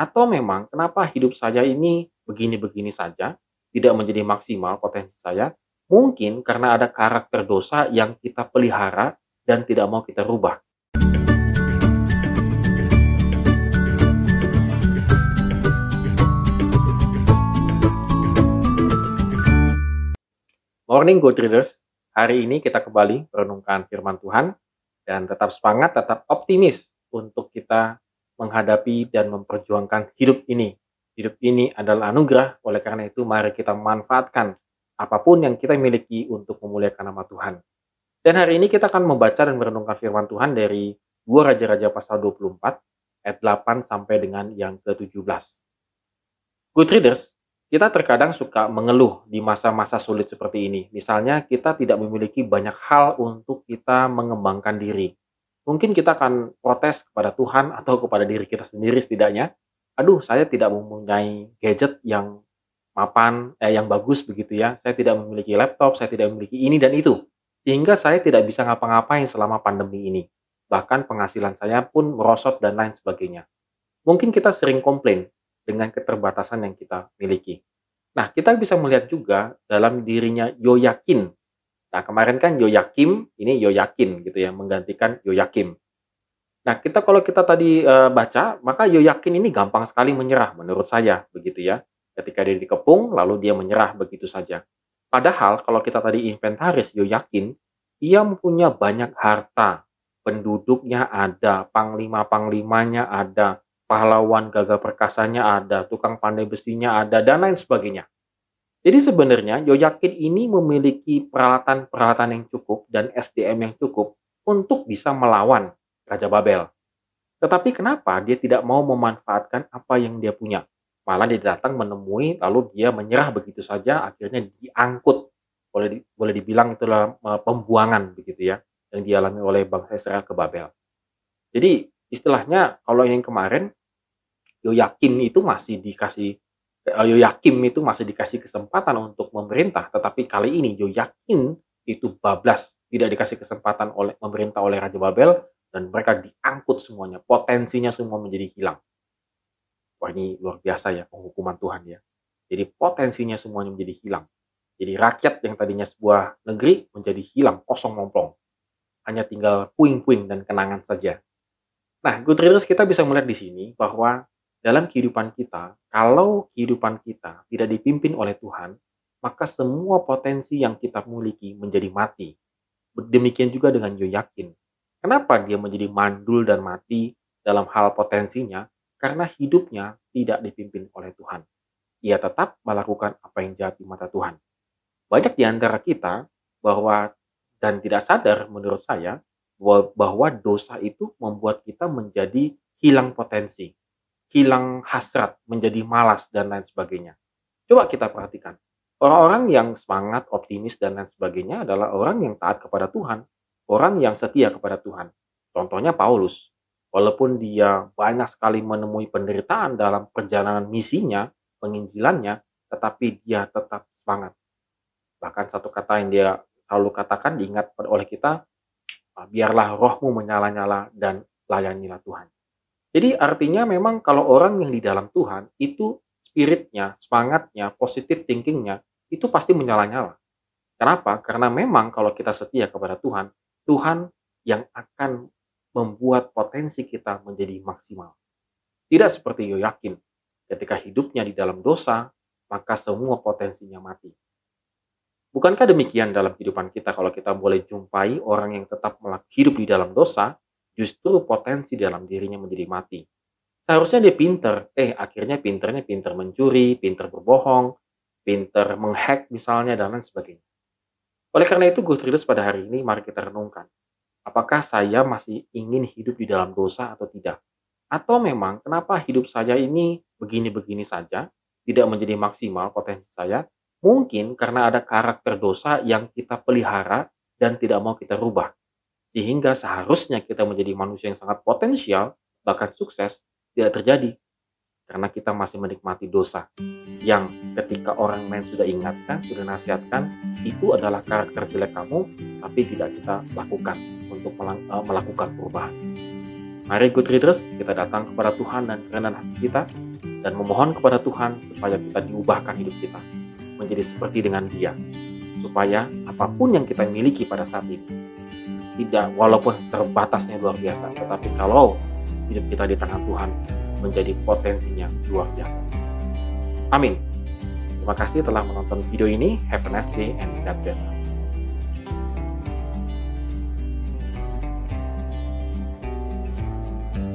Atau memang kenapa hidup saya ini begini-begini saja, tidak menjadi maksimal potensi saya? Mungkin karena ada karakter dosa yang kita pelihara dan tidak mau kita rubah. Morning Good Readers, hari ini kita kembali merenungkan firman Tuhan dan tetap semangat, tetap optimis untuk kita menghadapi dan memperjuangkan hidup ini. Hidup ini adalah anugerah, oleh karena itu mari kita memanfaatkan apa pun yang kita miliki untuk memuliakan nama Tuhan. Dan hari ini kita akan membaca dan merenungkan firman Tuhan dari 2 Raja-Raja pasal 24 ayat 8 sampai dengan yang ke-17. Good Readers, kita terkadang suka mengeluh di masa-masa sulit seperti ini. Misalnya, kita tidak memiliki banyak hal untuk kita mengembangkan diri. Mungkin kita akan protes kepada Tuhan atau kepada diri kita sendiri setidaknya. Aduh, saya tidak mempunyai gadget yang mapan, eh, yang bagus begitu ya. Saya tidak memiliki laptop, saya tidak memiliki ini dan itu. Sehingga saya tidak bisa ngapa-ngapain selama pandemi ini. Bahkan penghasilan saya pun merosot dan lain sebagainya. Mungkin kita sering komplain, dengan keterbatasan yang kita miliki. Nah, kita bisa melihat juga dalam dirinya Yoyakin. Nah, kemarin kan Yoyakim, ini Yoyakin gitu ya, menggantikan Yoyakim. Nah, kita kalau kita tadi e, baca, maka Yoyakin ini gampang sekali menyerah menurut saya, begitu ya. Ketika dia dikepung, lalu dia menyerah begitu saja. Padahal kalau kita tadi inventaris Yoyakin, ia mempunyai banyak harta, penduduknya ada, panglima-panglimanya ada, pahlawan gagah perkasanya ada, tukang pandai besinya ada, dan lain sebagainya. Jadi sebenarnya Yoyakin ini memiliki peralatan-peralatan yang cukup dan SDM yang cukup untuk bisa melawan Raja Babel. Tetapi kenapa dia tidak mau memanfaatkan apa yang dia punya? Malah dia datang menemui, lalu dia menyerah begitu saja, akhirnya diangkut. Boleh, boleh dibilang itu adalah eh, pembuangan begitu ya, yang dialami oleh bangsa Israel ke Babel. Jadi istilahnya kalau yang kemarin Yo yakin itu masih dikasih eh, Yo yakin itu masih dikasih kesempatan untuk memerintah, tetapi kali ini Yo yakin itu bablas, tidak dikasih kesempatan oleh pemerintah oleh Raja Babel dan mereka diangkut semuanya, potensinya semua menjadi hilang. Wah ini luar biasa ya penghukuman Tuhan ya. Jadi potensinya semuanya menjadi hilang. Jadi rakyat yang tadinya sebuah negeri menjadi hilang, kosong mompong. Hanya tinggal puing-puing dan kenangan saja. Nah, good kita bisa melihat di sini bahwa dalam kehidupan kita, kalau kehidupan kita tidak dipimpin oleh Tuhan, maka semua potensi yang kita miliki menjadi mati. Demikian juga dengan Yoyakin. Kenapa dia menjadi mandul dan mati dalam hal potensinya? Karena hidupnya tidak dipimpin oleh Tuhan. Ia tetap melakukan apa yang jahat di mata Tuhan. Banyak di antara kita bahwa dan tidak sadar menurut saya bahwa dosa itu membuat kita menjadi hilang potensi hilang hasrat, menjadi malas, dan lain sebagainya. Coba kita perhatikan. Orang-orang yang semangat, optimis, dan lain sebagainya adalah orang yang taat kepada Tuhan. Orang yang setia kepada Tuhan. Contohnya Paulus. Walaupun dia banyak sekali menemui penderitaan dalam perjalanan misinya, penginjilannya, tetapi dia tetap semangat. Bahkan satu kata yang dia selalu katakan diingat oleh kita, biarlah rohmu menyala-nyala dan layanilah Tuhan. Jadi artinya memang kalau orang yang di dalam Tuhan itu spiritnya, semangatnya, positif thinkingnya itu pasti menyala-nyala. Kenapa? Karena memang kalau kita setia kepada Tuhan, Tuhan yang akan membuat potensi kita menjadi maksimal. Tidak seperti Yoyakin, ketika hidupnya di dalam dosa, maka semua potensinya mati. Bukankah demikian dalam kehidupan kita kalau kita boleh jumpai orang yang tetap hidup di dalam dosa, justru potensi dalam dirinya menjadi mati. Seharusnya dia pinter, eh akhirnya pinternya pinter mencuri, pinter berbohong, pinter menghack misalnya, dan lain sebagainya. Oleh karena itu, Good Readers pada hari ini mari kita renungkan. Apakah saya masih ingin hidup di dalam dosa atau tidak? Atau memang kenapa hidup saya ini begini-begini saja, tidak menjadi maksimal potensi saya? Mungkin karena ada karakter dosa yang kita pelihara dan tidak mau kita rubah. Sehingga seharusnya kita menjadi manusia yang sangat potensial, bahkan sukses, tidak terjadi. Karena kita masih menikmati dosa. Yang ketika orang lain sudah ingatkan, sudah nasihatkan, itu adalah karakter jelek kamu, tapi tidak kita lakukan untuk eh, melakukan perubahan. Mari good readers, kita datang kepada Tuhan dan kerendahan hati kita dan memohon kepada Tuhan supaya kita diubahkan hidup kita menjadi seperti dengan Dia. Supaya apa pun yang kita miliki pada saat ini tidak walaupun terbatasnya luar biasa, tetapi kalau hidup kita di tangan Tuhan menjadi potensinya luar biasa. Amin. Terima kasih telah menonton video ini. Have a nice day and God bless.